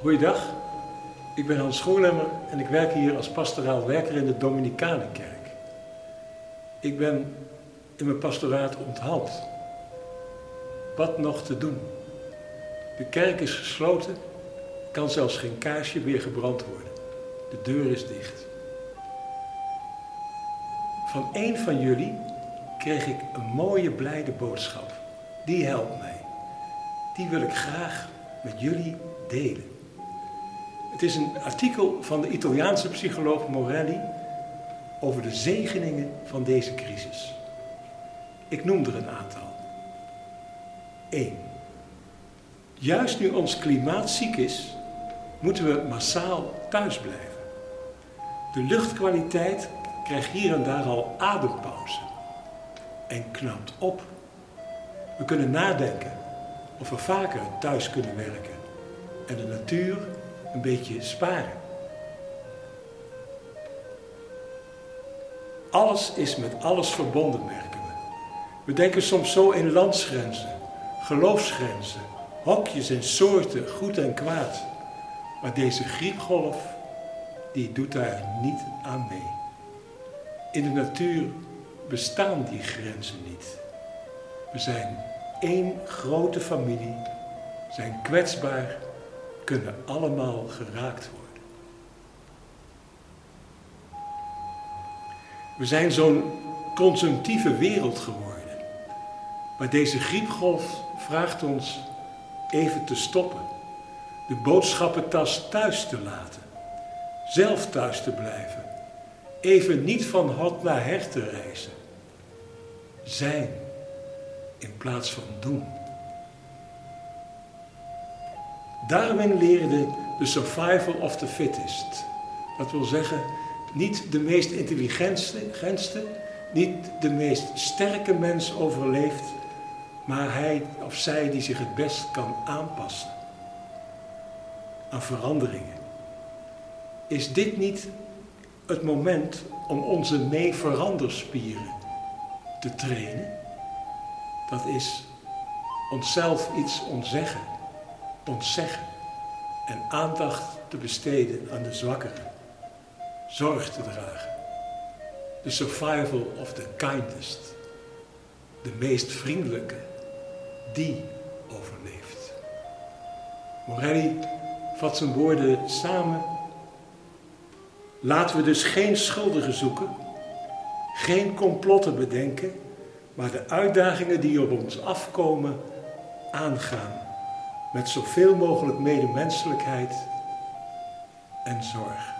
Goeiedag, ik ben Hans Schoonlemmer en ik werk hier als pastoraal werker in de Dominicanenkerk. Ik ben in mijn pastoraat onthaald. Wat nog te doen? De kerk is gesloten, kan zelfs geen kaarsje meer gebrand worden. De deur is dicht. Van een van jullie kreeg ik een mooie blijde boodschap. Die helpt mij. Die wil ik graag met jullie delen. Het is een artikel van de Italiaanse psycholoog Morelli over de zegeningen van deze crisis. Ik noem er een aantal. 1. Juist nu ons klimaat ziek is, moeten we massaal thuis blijven. De luchtkwaliteit krijgt hier en daar al adempauze en knapt op. We kunnen nadenken of we vaker thuis kunnen werken en de natuur een beetje sparen. Alles is met alles verbonden, merken we. We denken soms zo in landsgrenzen, geloofsgrenzen, hokjes en soorten, goed en kwaad. Maar deze griepgolf, die doet daar niet aan mee. In de natuur bestaan die grenzen niet. We zijn één grote familie, zijn kwetsbaar, kunnen allemaal geraakt worden. We zijn zo'n consumptieve wereld geworden. Maar deze griepgolf vraagt ons even te stoppen. De boodschappentas thuis te laten. Zelf thuis te blijven. Even niet van hot naar her te reizen. Zijn in plaats van doen. Darwin leerde de survival of the fittest. Dat wil zeggen, niet de meest intelligentste, niet de meest sterke mens overleeft, maar hij of zij die zich het best kan aanpassen aan veranderingen. Is dit niet het moment om onze mee-veranderspieren te trainen? Dat is onszelf iets ontzeggen, ontzeggen en aandacht te besteden aan de zwakkeren, zorg te dragen. De survival of the kindest, de meest vriendelijke, die overleeft. Morelli vat zijn woorden samen. Laten we dus geen schuldigen zoeken, geen complotten bedenken, maar de uitdagingen die op ons afkomen aangaan met zoveel mogelijk medemenselijkheid en zorg.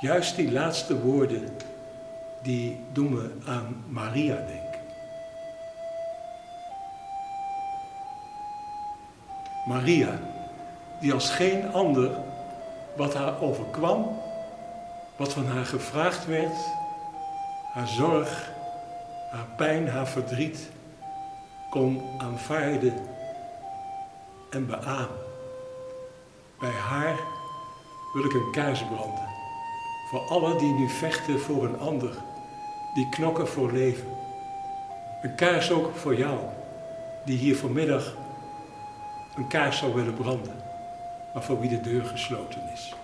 Juist die laatste woorden, die doen me aan Maria denken. Maria, die als geen ander wat haar overkwam, wat van haar gevraagd werd, haar zorg, haar pijn, haar verdriet, kon aanvaarden en beamen. Bij haar wil ik een kaars branden. Voor allen die nu vechten voor een ander, die knokken voor leven. Een kaars ook voor jou, die hier vanmiddag een kaars zou willen branden, maar voor wie de deur gesloten is.